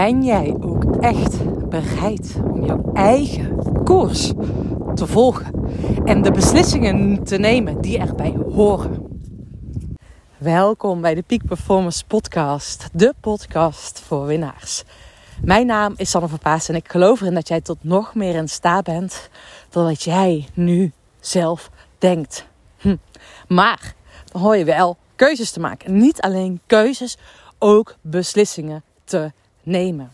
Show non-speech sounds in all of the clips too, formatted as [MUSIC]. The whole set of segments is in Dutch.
Ben jij ook echt bereid om jouw eigen koers te volgen en de beslissingen te nemen die erbij horen? Welkom bij de Peak Performance Podcast, de podcast voor winnaars. Mijn naam is Sanne Verpaas en ik geloof erin dat jij tot nog meer in staat bent dan wat jij nu zelf denkt. Hm. Maar dan hoor je wel keuzes te maken. En niet alleen keuzes, ook beslissingen te nemen.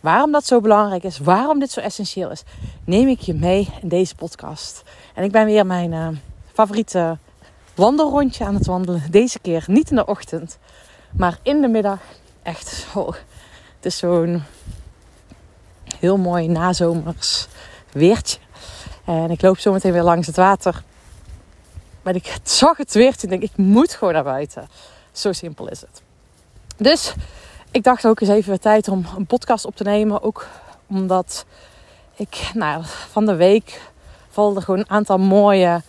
Waarom dat zo belangrijk is, waarom dit zo essentieel is, neem ik je mee in deze podcast. En ik ben weer mijn uh, favoriete wandelrondje aan het wandelen. Deze keer niet in de ochtend, maar in de middag. Echt, oh, het is zo'n heel mooi nazomers weertje. En ik loop zo meteen weer langs het water. Maar ik zag het weertje en denk ik moet gewoon naar buiten. Zo simpel is het. Dus ik dacht ook eens even tijd om een podcast op te nemen. Ook omdat ik nou, van de week vallen er gewoon een aantal mooie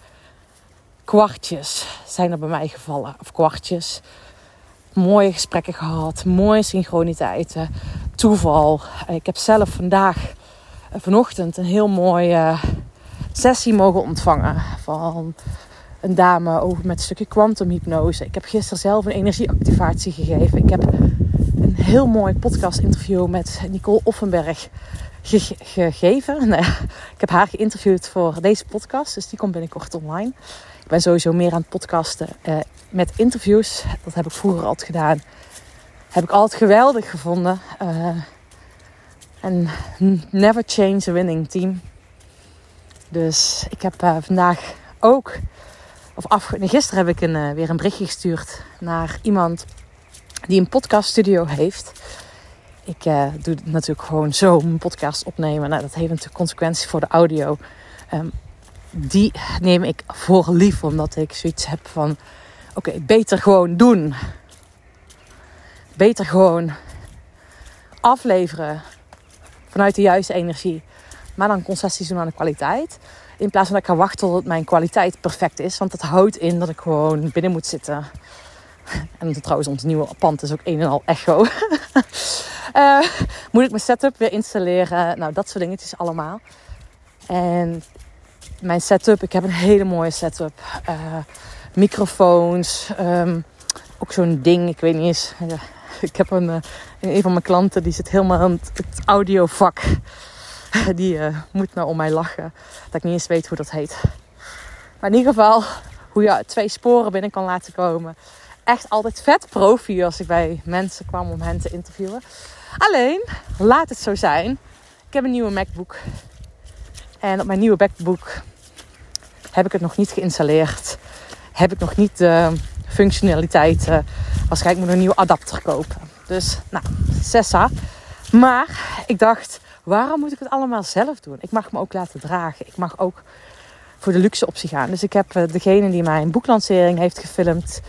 kwartjes zijn er bij mij gevallen. Of kwartjes. Mooie gesprekken gehad. Mooie synchroniteiten. Toeval. Ik heb zelf vandaag, vanochtend, een heel mooie sessie mogen ontvangen. Van een dame over met stukje kwantumhypnose. Ik heb gisteren zelf een energieactivatie gegeven. Ik heb een heel mooi podcast interview met Nicole Offenberg gegeven. [LAUGHS] Nee, ik heb haar geïnterviewd voor deze podcast, dus die komt binnenkort online. Ik ben sowieso meer aan het podcasten eh, met interviews. Dat heb ik vroeger altijd gedaan. Heb ik altijd geweldig gevonden. Uh, en never change a winning team. Dus ik heb uh, vandaag ook of af, gisteren heb ik een, uh, weer een berichtje gestuurd naar iemand die een podcaststudio heeft. Ik uh, doe natuurlijk gewoon zo een podcast opnemen. Nou, dat heeft natuurlijk consequenties voor de audio. Um, die neem ik voor lief, omdat ik zoiets heb van: oké, beter gewoon doen. Beter gewoon afleveren vanuit de juiste energie. Maar dan concessies doen aan de kwaliteit. In plaats van dat ik ga wachten tot mijn kwaliteit perfect is. Want dat houdt in dat ik gewoon binnen moet zitten. [LAUGHS] En trouwens, ons nieuwe pand is ook een en al echo. uh, [LAUGHS] moet ik mijn setup weer installeren? Nou, dat soort dingetjes allemaal. En mijn setup, ik heb een hele mooie setup. Uh, microfoons, um, ook zo'n ding, ik weet niet eens. [LAUGHS] Ik heb een, uh, een van mijn klanten, die zit helemaal in het audiovak. [LAUGHS] Die uh, moet nou om mij lachen. Dat ik niet eens weet hoe dat heet. Maar in ieder geval, hoe je twee sporen binnen kan laten komen. Echt altijd vet profi als ik bij mensen kwam om hen te interviewen. Alleen, laat het zo zijn. Ik heb een nieuwe MacBook. En op mijn nieuwe MacBook heb ik het nog niet geïnstalleerd. Heb ik nog niet de functionaliteiten. Waarschijnlijk moet ik een nieuwe adapter kopen. Dus, nou, Sessa. Maar ik dacht, Waarom moet ik het allemaal zelf doen? Ik mag me ook laten dragen. Ik mag ook voor de luxe optie gaan. Dus ik heb eh, degene die mijn boeklancering heeft gefilmd,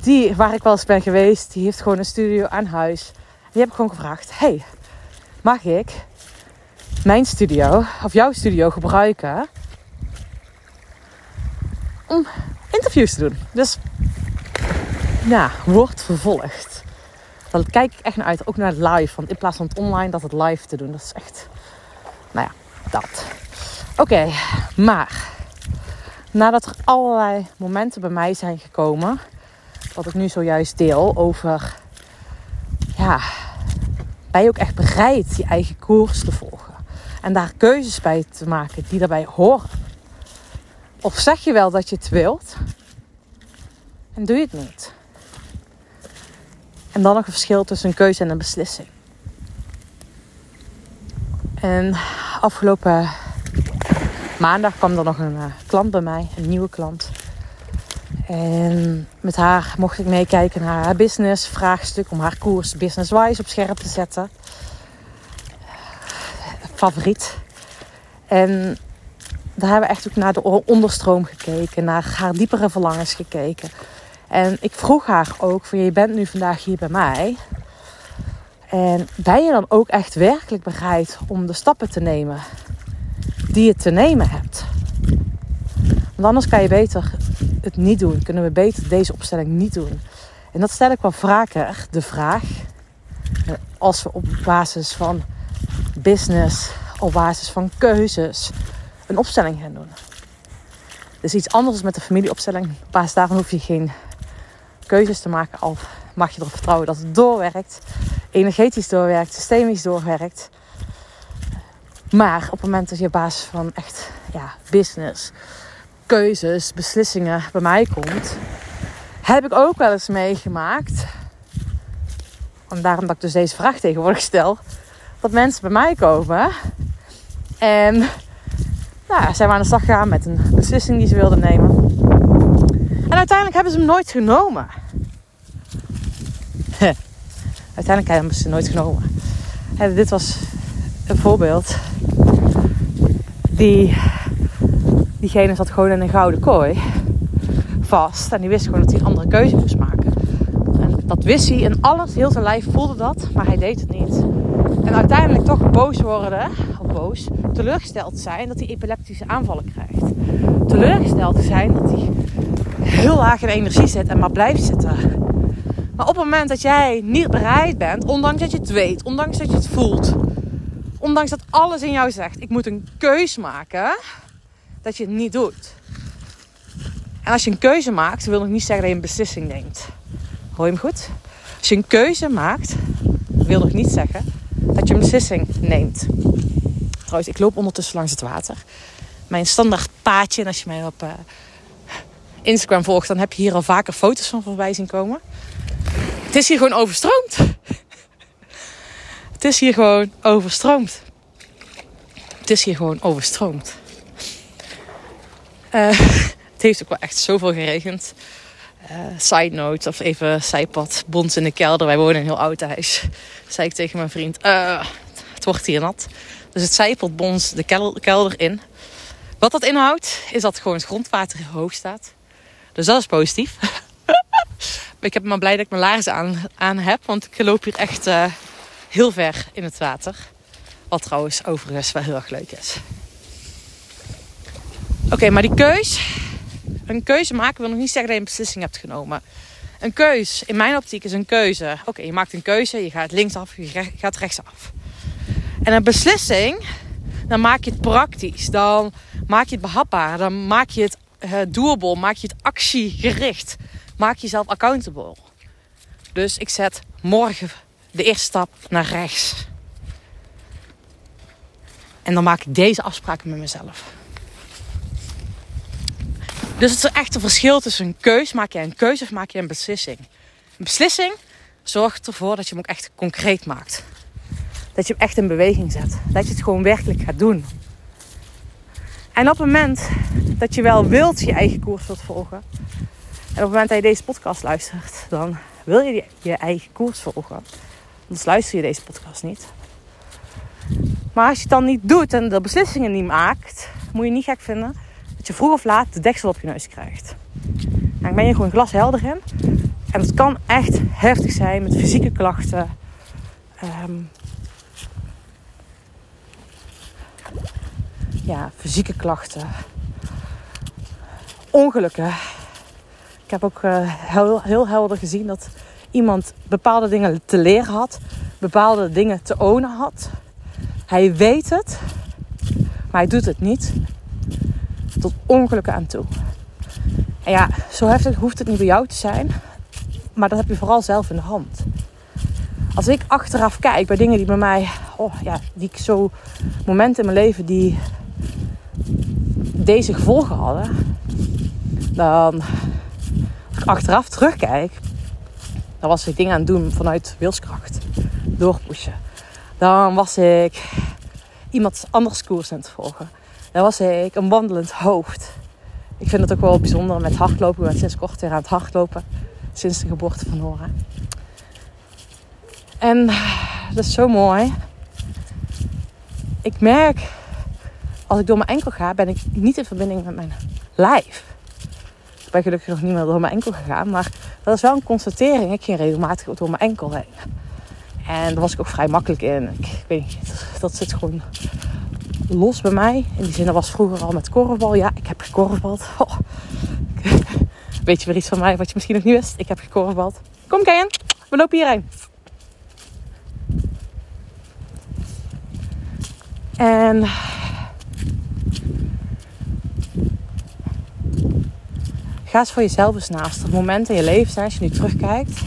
die waar ik wel eens ben geweest, die heeft gewoon een studio aan huis. Die heb ik gewoon gevraagd: Hey, mag ik mijn studio of jouw studio gebruiken om interviews te doen? Dus ja, wordt vervolgd. Dan kijk ik echt naar uit. Ook naar het live. Want in plaats van het online, dat het live te doen. Dat is echt. Nou ja, dat. Oké, maar. Nadat er allerlei momenten bij mij zijn gekomen. Wat ik nu zojuist deel over. Ja. Ben je ook echt bereid je eigen koers te volgen? En daar keuzes bij te maken die daarbij horen. Of zeg je wel dat je het wilt. En doe je het niet. En dan nog een verschil tussen een keuze en een beslissing. En afgelopen maandag kwam er nog een uh, klant bij mij, een nieuwe klant. En met haar mocht ik meekijken naar haar business vraagstuk om haar koers business-wise op scherp te zetten. Favoriet. En daar hebben we echt ook naar de onderstroom gekeken, naar haar diepere verlangens gekeken. En ik vroeg haar ook van je bent nu vandaag hier bij mij. En ben je dan ook echt werkelijk bereid om de stappen te nemen die je te nemen hebt? Want anders kan je beter het niet doen. Kunnen we beter deze opstelling niet doen? En dat stel ik wel vaker de vraag. als we op basis van business, op basis van keuzes, een opstelling gaan doen. Dus iets anders met de familieopstelling. Op basis daarvan hoef je geen keuzes te maken. Al mag je erop vertrouwen dat het doorwerkt. Energetisch doorwerkt, systemisch doorwerkt. Maar op het moment dat je basis van echt ja, business, keuzes, beslissingen bij mij komt, heb ik ook wel eens meegemaakt. En daarom dat ik dus deze vraag tegenwoordig stel. Dat mensen bij mij komen en nou, zijn we aan de slag gegaan met een beslissing die ze wilden nemen. Uiteindelijk hebben ze hem nooit genomen. [LAUGHS] uiteindelijk hebben ze hem nooit genomen. En dit was een voorbeeld. Die, diegene zat gewoon in een gouden kooi vast. En die wist gewoon dat hij andere keuze moest maken. En dat wist hij. En alles, heel zijn lijf voelde dat. Maar hij deed het niet. En uiteindelijk toch boos worden. Of boos. Teleurgesteld zijn dat hij epileptische aanvallen krijgt. Teleurgesteld zijn dat hij heel laag in energie zit. En maar blijft zitten. Maar op het moment dat jij niet bereid bent. Ondanks dat je het weet. Ondanks dat je het voelt. Ondanks dat alles in jou zegt. Ik moet een keus maken. Dat je het niet doet. En als je een keuze maakt, wil nog niet zeggen dat je een beslissing neemt. Hoor je hem goed? Als je een keuze maakt, wil nog niet zeggen dat je een beslissing neemt. Trouwens, ik loop ondertussen langs het water. Mijn standaard paadje. En als je mij op uh, Instagram volgt, dan heb je hier al vaker foto's van voorbij zien komen. Het is hier gewoon overstroomd. het is hier gewoon overstroomd. Het is hier gewoon overstroomd. Uh, het heeft ook wel echt zoveel geregend. Uh, side note, of even zijpad, bons in de kelder. Wij wonen in een heel oud huis. Zei ik tegen mijn vriend, uh, het wordt hier nat. Dus het zijpad bons de kelder in. Wat dat inhoudt, is dat gewoon het grondwater hoog staat. Dus dat is positief. [LAUGHS] ik heb me blij dat ik mijn laarzen aan, heb. Want ik loop hier echt uh, heel ver in het water. Wat trouwens overigens wel heel erg leuk is. Oké, maar die keus een keuze maken wil nog niet zeggen dat je een beslissing hebt genomen. Een keus, in mijn optiek, is een keuze. Oké, je maakt een keuze, je gaat linksaf, je gaat rechtsaf. En een beslissing, dan maak je het praktisch. Dan maak je het behapbaar. Dan maak je het uh, doable. Maak je het actiegericht. Maak jezelf accountable. Dus ik zet morgen de eerste stap naar rechts. En dan maak ik deze afspraken met mezelf. Dus het is echt een verschil tussen een keus. Maak je een keuze of maak je een beslissing? Een beslissing zorgt ervoor dat je hem ook echt concreet maakt. Dat je hem echt in beweging zet. Dat je het gewoon werkelijk gaat doen. En op het moment dat je wel wilt je eigen koers wilt volgen. En op het moment dat je deze podcast luistert, dan wil je je eigen koers volgen. Anders luister je deze podcast niet. Maar als je het dan niet doet en de beslissingen niet maakt, moet je niet gek vinden dat je vroeg of laat de deksel op je neus krijgt. Dan ben je gewoon glashelder in. En het kan echt heftig zijn met fysieke klachten. Um, ja, fysieke klachten. Ongelukken. Ik heb ook uh, heel, heel helder gezien dat iemand bepaalde dingen te leren had. Bepaalde dingen te ownen had. Hij weet het. Maar hij doet het niet tot ongelukken aan toe. En ja, zo heftig hoeft het niet bij jou te zijn. Maar dat heb je vooral zelf in de hand. Als ik achteraf kijk bij dingen die bij mij, oh ja, die ik zo momenten in mijn leven die deze gevolgen hadden, dan ik achteraf terugkijk, dan was ik dingen aan het doen vanuit wilskracht, doorpushen. Dan was ik iemand anders koers aan het volgen. Dan was ik een wandelend hoofd. Ik vind het ook wel bijzonder met hardlopen. Ik ben sinds kort weer aan het hardlopen. Sinds de geboorte van Nora. En dat is zo mooi. Ik merk, als ik door mijn enkel ga, ben ik niet in verbinding met mijn lijf. Ik ben gelukkig nog niet meer door mijn enkel gegaan, maar dat is wel een constatering. Ik ging regelmatig door mijn enkel heen. En daar was ik ook vrij makkelijk in. Ik, weet niet, dat zit gewoon los bij mij. In die zin, dat was vroeger al met korfbal. Ja, ik heb gekorfbald. Oh. [LAUGHS] Weet je wel iets van mij wat je misschien nog niet wist? Ik heb gekorfbald. Kom Kian, we lopen hierheen. En ga eens voor jezelf eens naast. Het moment in je leven zijn, als je nu terugkijkt.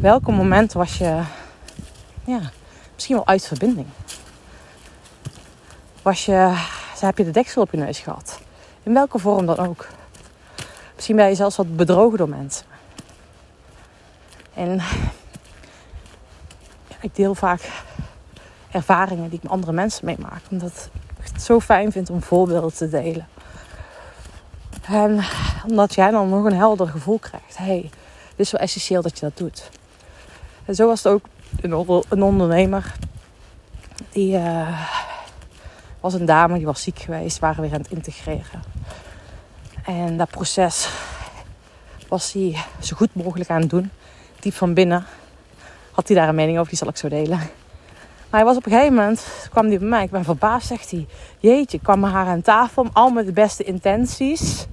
Welke moment was je ja, misschien wel uit verbinding? Was je, heb je de deksel op je neus gehad? In welke vorm dan ook. Misschien ben je zelfs wat bedrogen door mensen. En ik deel vaak ervaringen die ik met andere mensen meemaak. Omdat ik het zo fijn vind om voorbeelden te delen. En omdat jij dan nog een helder gevoel krijgt. hey, dit is wel essentieel dat je dat doet. En zo was het ook een, ondernemer. Die uh, was een dame, die was ziek geweest. Waren weer aan het integreren. En dat proces was hij zo goed mogelijk aan het doen. Diep van binnen had hij daar een mening over, die zal ik zo delen. Maar hij was op een gegeven moment, kwam hij bij mij, ik ben verbaasd, zegt hij. Jeetje, kwam haar aan tafel, al met de beste intenties.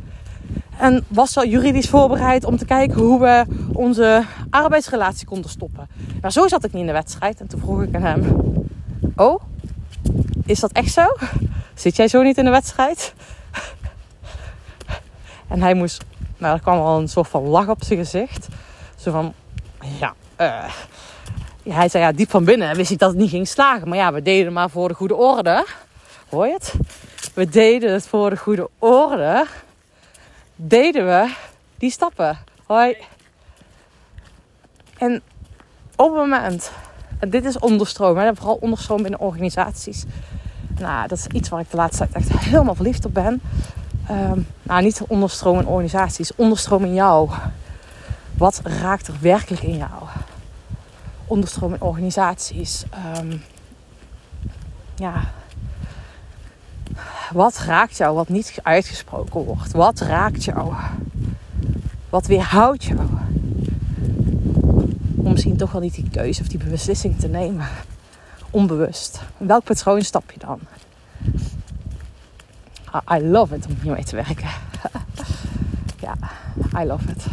En was al juridisch voorbereid om te kijken hoe we onze arbeidsrelatie konden stoppen. Maar zo zat ik niet in de wedstrijd. En toen vroeg ik aan hem: Oh, is dat echt zo? Zit jij zo niet in de wedstrijd? En hij moest, nou, er kwam al een soort van lach op zijn gezicht. Zo van: Ja, uh, hij zei ja, diep van binnen wist ik dat het niet ging slagen. Maar ja, we deden maar voor de goede orde. Hoor je het? We deden het voor de goede orde. Deden we die stappen. Hoi. En op het moment, en dit is onderstroom, hè, vooral onderstroom binnen organisaties. Nou, dat is iets waar ik de laatste tijd echt helemaal verliefd op ben. Um, nou, niet onderstroom in organisaties, onderstroom in jou. Wat raakt er werkelijk in jou? onderstroom in organisaties. Um, ja. Wat raakt jou wat niet uitgesproken wordt? Wat raakt jou? Wat weerhoudt jou? Om misschien toch wel niet die keuze of die beslissing te nemen. Onbewust. Welk patroon stap je dan? I love it om hiermee te werken. [LAUGHS] ja, I love it.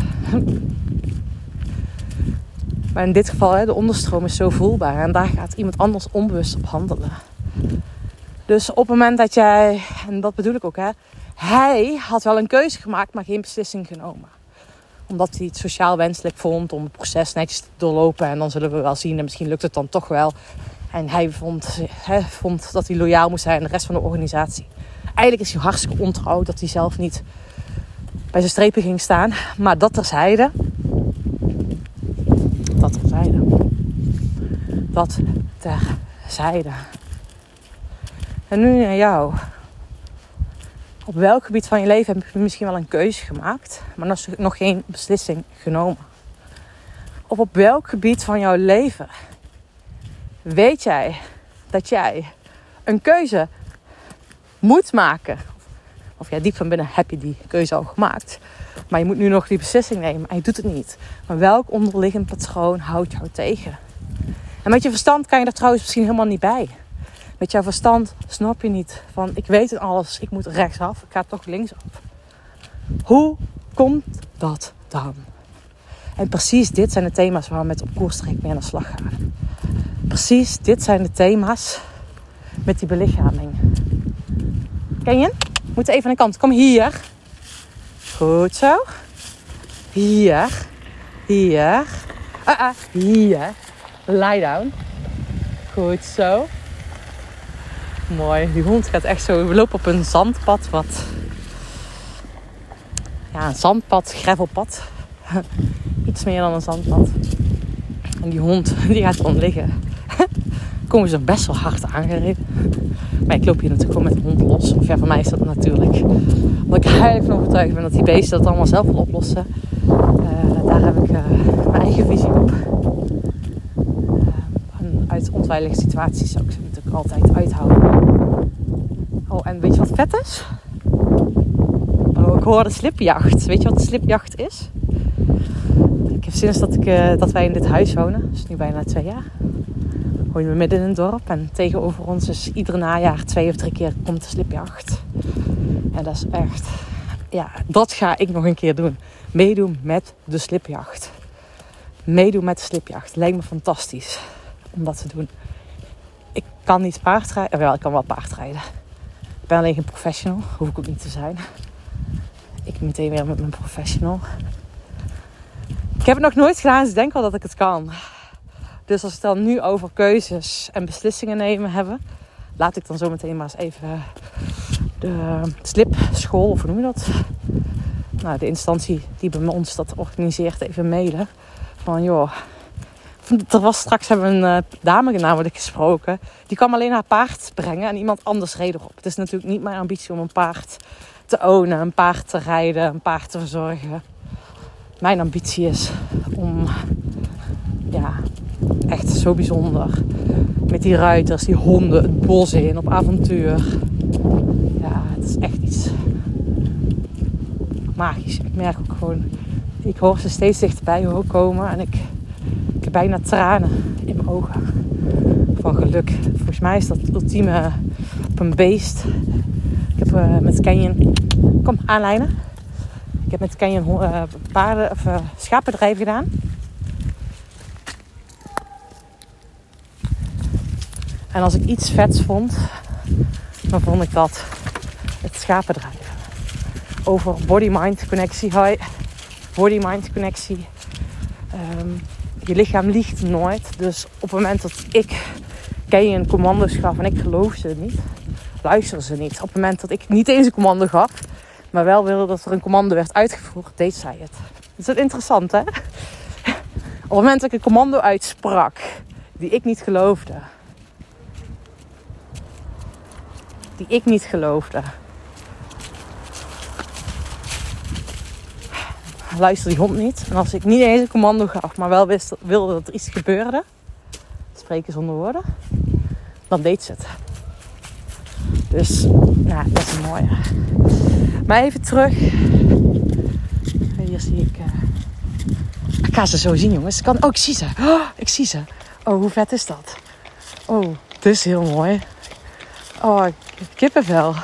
Maar in dit geval, de onderstroom is zo voelbaar. En daar gaat iemand anders onbewust op handelen. Dus op het moment dat jij, en dat bedoel ik ook, hè, hij had wel een keuze gemaakt, maar geen beslissing genomen. Omdat hij het sociaal wenselijk vond om het proces netjes te doorlopen. En dan zullen we wel zien, en misschien lukt het dan toch wel. En hij vond, hè, vond dat hij loyaal moest zijn aan de rest van de organisatie. Eigenlijk is hij hartstikke ontrouw dat hij zelf niet bij zijn strepen ging staan. Maar dat terzijde dat terzijde. Dat terzijde. En nu naar jou. Op welk gebied van je leven heb je misschien wel een keuze gemaakt, maar nog, nog geen beslissing genomen? Of op welk gebied van jouw leven weet jij dat jij een keuze moet maken? Of ja, diep van binnen heb je die keuze al gemaakt. Maar je moet nu nog die beslissing nemen en je doet het niet. Maar welk onderliggend patroon houdt jou tegen? En met je verstand kan je daar trouwens misschien helemaal niet bij. Met jouw verstand snap je niet van ik weet het alles, ik moet rechtsaf, ik ga toch linksaf. Hoe komt dat dan? En precies dit zijn de thema's waar we met op koerstrek mee aan de slag gaan. Precies dit zijn de thema's met die belichaming. Ken je? Moet even aan de kant. Kom hier. Goed zo. Hier. Hier. Ah, ah. Hier. Lie down. Goed zo. Mooi. Die hond gaat echt zo. We lopen op een zandpad. Wat. Ja, een zandpad, gravelpad. [LAUGHS] Iets meer dan een zandpad. En die hond, [LAUGHS] die gaat dan liggen. [LAUGHS] Komen ze best wel hard aangereden. Maar ik loop hier natuurlijk gewoon met de hond los. Ja, voor mij is dat natuurlijk. Omdat ik heilig van overtuigd ben dat die beesten dat allemaal zelf wel oplossen. Uh, daar heb ik uh, mijn eigen visie op. Uh, uit onveilige situaties zou ik ze natuurlijk altijd uithouden. Oh, en weet je wat vet is? Oh, ik hoor de slipjacht. Weet je wat slipjacht is? Ik heb sinds dat, ik, dat wij in dit huis wonen, dus nu bijna twee jaar, wonen we midden in een dorp. En tegenover ons is iedere najaar twee of drie keer komt de slipjacht. En dat is echt... Ja, dat ga ik nog een keer doen. Meedoen met de slipjacht. Meedoen met de slipjacht. Lijkt me fantastisch om dat te doen. Kan niet paardrijden. Wel, ik kan wel paardrijden. Ik ben alleen geen professional. Hoef ik ook niet te zijn. Ik meteen weer met mijn professional. Ik heb het nog nooit gedaan, dus ik denk wel dat ik het kan. Dus als we het dan nu over keuzes en beslissingen nemen hebben, laat ik dan zo meteen maar eens even de slipschool, of hoe noem je dat? Nou, de instantie die bij ons dat organiseert, even mailen. Van joh, er was straks hebben we een uh, dame namelijk gesproken. Die kwam alleen haar paard brengen en iemand anders reed erop. Het is natuurlijk niet mijn ambitie om een paard te ownen, een paard te rijden, een paard te verzorgen. Mijn ambitie is om ja, echt zo bijzonder met die ruiters, die honden, het bos in op avontuur. Ja, het is echt iets magisch. Ik merk ook gewoon, ik hoor ze steeds dichterbij komen en ik heb bijna tranen in mijn ogen van geluk. Volgens mij is dat ultieme op een beest. Ik heb uh, met Canyon, kom aanlijnen. Ik heb met Canyon uh, paarden of uh, schapendrijf gedaan. En als ik iets vets vond, dan vond ik dat het schapendrijven. Over body-mind connectie. Hi. Body-mind connectie. Ehm, je lichaam liegt nooit. Dus op het moment dat ik een commando's gaf en ik geloofde het niet, luisterde ze niet. Op het moment dat ik niet eens een commando gaf, maar wel wilde dat er een commando werd uitgevoerd, deed zij het. Dat is interessant, hè? Op het moment dat ik een commando uitsprak die ik niet geloofde, die ik niet geloofde. Luister die hond niet. En als ik niet eens een commando gaf, maar wel wilde dat er iets gebeurde, spreken zonder woorden, dan deed ze het. Dus, nou, dat is een mooie. Maar even terug. Hier zie ik. Uh... Ik ga ze zo zien, jongens. Kan... Oh, ik zie ze. Oh, ik zie ze. Oh, hoe vet is dat? Oh, dit is heel mooi. Oh, kippenvel.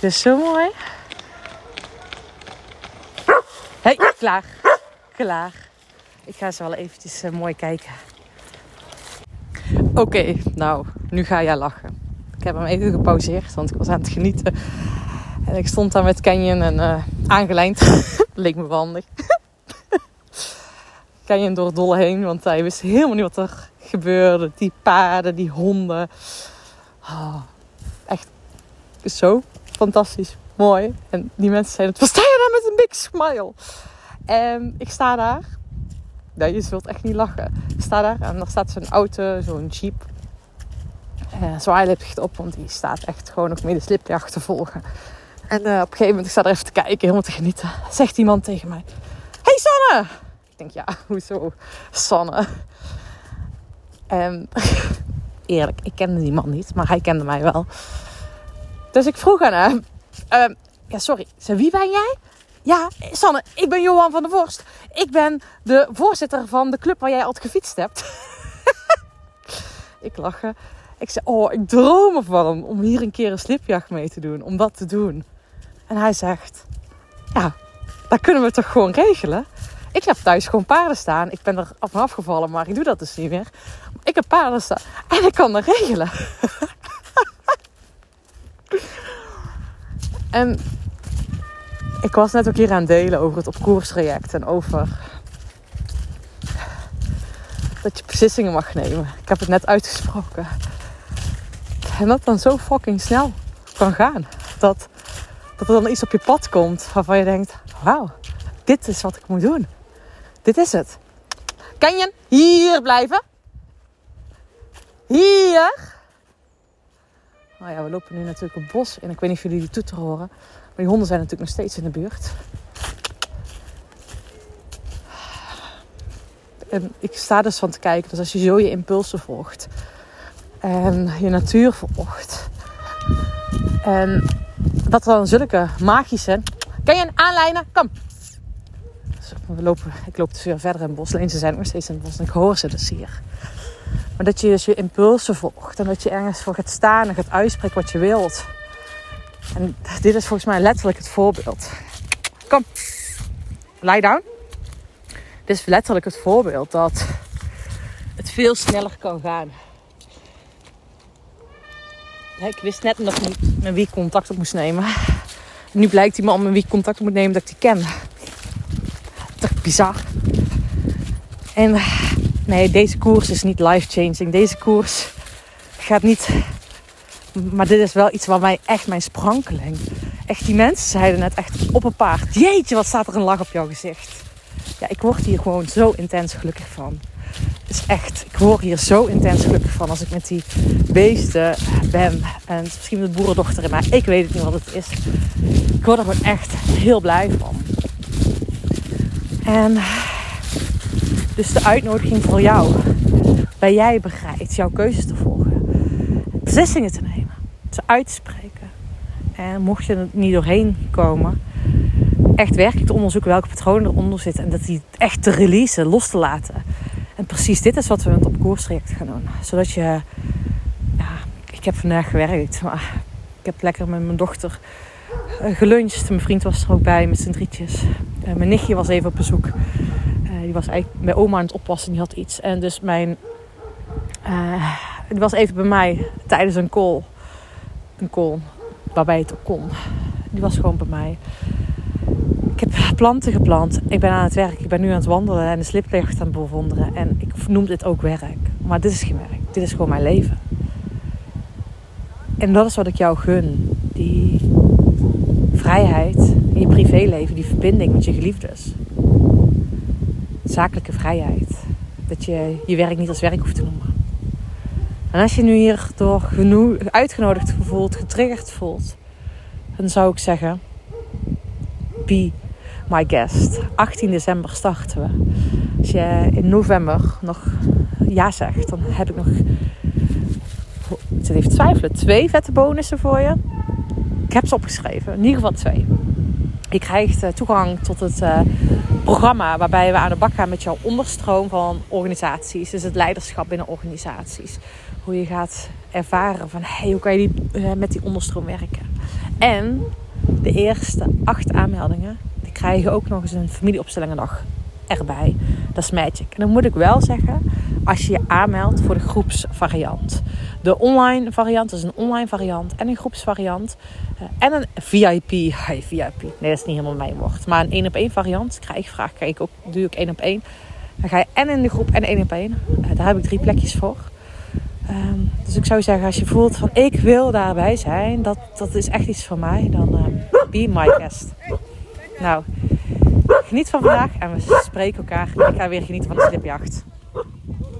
Dit is zo mooi. Hey, klaar. Klaar. Ik ga ze wel eventjes uh, mooi kijken. Oké, nou, nu ga jij lachen. Ik heb hem even gepauzeerd, want ik was aan het genieten. En ik stond daar met Canyon en uh, aangelijnd. [LAUGHS] Leek me handig. [LAUGHS] Canyon door het dolle heen, want hij wist helemaal niet wat er gebeurde. Die paarden, die honden. Oh, echt zo fantastisch mooi. En die mensen zeiden, wat sta je daar met een big smile? En ik sta daar. Nee, je zult echt niet lachen. Ik sta daar en er staat zo'n auto, zo'n jeep. Uh, zwaailip op, want die staat echt gewoon nog midden slipjacht te volgen. En uh, op een gegeven moment, ik sta er even te kijken, helemaal te genieten. Zegt iemand tegen mij: Hey Sanne! Ik denk, ja, [LAUGHS] hoezo? Sanne. En [LAUGHS] eerlijk, ik kende die man niet, maar hij kende mij wel. Dus ik vroeg aan hem: uh, Ja, sorry, wie ben jij? Ja, Sanne, ik ben Johan van der Vorst. Ik ben de voorzitter van de club waar jij altijd gefietst hebt. [LAUGHS] ik lachen. Ik zei, oh, ik droom ervan om hier een keer een slipjacht mee te doen. Om dat te doen. En hij zegt, ja, dat kunnen we toch gewoon regelen? Ik heb thuis gewoon paarden staan. Ik ben er af en afgevallen, maar ik doe dat dus niet meer. Ik heb paarden staan en ik kan dat regelen. [LAUGHS] en ik was net ook hier aan het delen over het op koers traject en over dat je beslissingen mag nemen. Ik heb het net uitgesproken. En dat dan zo fucking snel kan gaan. Dat, dat er dan iets op je pad komt waarvan je denkt: wauw, dit is wat ik moet doen. Dit is het. Kan je hier blijven? Hier. Nou ja, we lopen nu natuurlijk het bos in. Ik weet niet of jullie die toeter horen. Maar die honden zijn natuurlijk nog steeds in de buurt. En ik sta dus van te kijken. Dus als je zo je impulsen volgt. En je natuur volgt. En dat dan zulke magische... Kan je een aanlijnen? Kom. We lopen, ik loop dus weer verder in het bos. Alleen ze zijn nog steeds in het bos. En ik hoor ze dus hier. Maar dat je dus je impulsen volgt. En dat je ergens voor gaat staan en gaat uitspreken wat je wilt. En dit is volgens mij letterlijk het voorbeeld. Kom, lie down. Dit is letterlijk het voorbeeld dat het veel sneller kan gaan. ik wist net nog niet met wie contact op moest nemen. nu blijkt die man met wie contact op moet nemen dat ik die ken. Toch bizar. En nee, deze koers is niet life-changing. Deze koers gaat niet... Maar dit is wel iets waar mij echt mijn sprankeling... Echt, die mensen zeiden net echt op een paard. Jeetje, wat staat er een lach op jouw gezicht. Ja, ik word hier gewoon zo intens gelukkig van is echt, ik word hier zo intens gelukkig van als ik met die beesten ben. En misschien met boerendochter mij. Ik weet het niet wat het is. Ik word er gewoon echt heel blij van. En dus de uitnodiging voor jou. Ben jij bereid jouw keuzes te volgen? Beslissingen te nemen. Te spreken. En mocht je er niet doorheen komen, echt werkelijk te onderzoeken welke patronen eronder zitten. En dat die echt te releasen, los te laten. En precies dit is wat we met op koerstraject gaan doen. Zodat je... Ja, ik heb vandaag gewerkt, maar ik heb lekker met mijn dochter uh, geluncht. Mijn vriend was er ook bij met zijn drietjes. Uh, mijn nichtje was even op bezoek. Was eigenlijk bij oma aan het oppassen. Die had iets. En dus mijn... die was even bij mij tijdens een call. Een call waarbij het ook kon. Die was gewoon bij mij. Ik heb planten geplant. Ik ben aan het werk. Ik ben nu aan het wandelen en de sliplicht aan het bewonderen. En ik noem dit ook werk. Maar dit is geen werk. Dit is gewoon mijn leven. En dat is wat ik jou gun. Die vrijheid in je privéleven. Die verbinding met je geliefdes. Zakelijke vrijheid. Dat je je werk niet als werk hoeft te noemen. En als je nu hierdoor genoeg uitgenodigd gevoeld, getriggerd voelt, dan zou ik zeggen: be my guest. 18 december starten we. Als je in november nog ja zegt, dan heb ik nog. Ik zit even twijfelen. Twee vette bonussen voor je. Ik heb ze opgeschreven. In ieder geval twee. Je krijgt eh, toegang tot het uh, programma waarbij we aan de bak gaan met jouw onderstroom van organisaties. Dus het leiderschap binnen organisaties. Hoe je gaat ervaren van hey, hoe kan je die, uh, met die onderstroom werken. En de eerste acht aanmeldingen krijg je ook nog eens een familieopstellingendag erbij. Dat is magic. En dan moet ik wel zeggen, als je je aanmeldt voor de groepsvariant. De online variant is een online variant en een groepsvariant. Uh, en een VIP. Hey, VIP. Nee, dat is niet helemaal mijn woord. Maar een één op één variant. Krijg vraag, krijg ik ook, doe ik één op één. Dan ga je en in de groep en één op één. Uh, daar heb ik drie plekjes voor. Um, dus ik zou zeggen, als je voelt van ik wil daarbij zijn, dat, dat is echt iets voor mij, dan uh, be my guest. Nou, Geniet van vandaag en we spreken elkaar. Ik ga weer genieten van de slipjacht.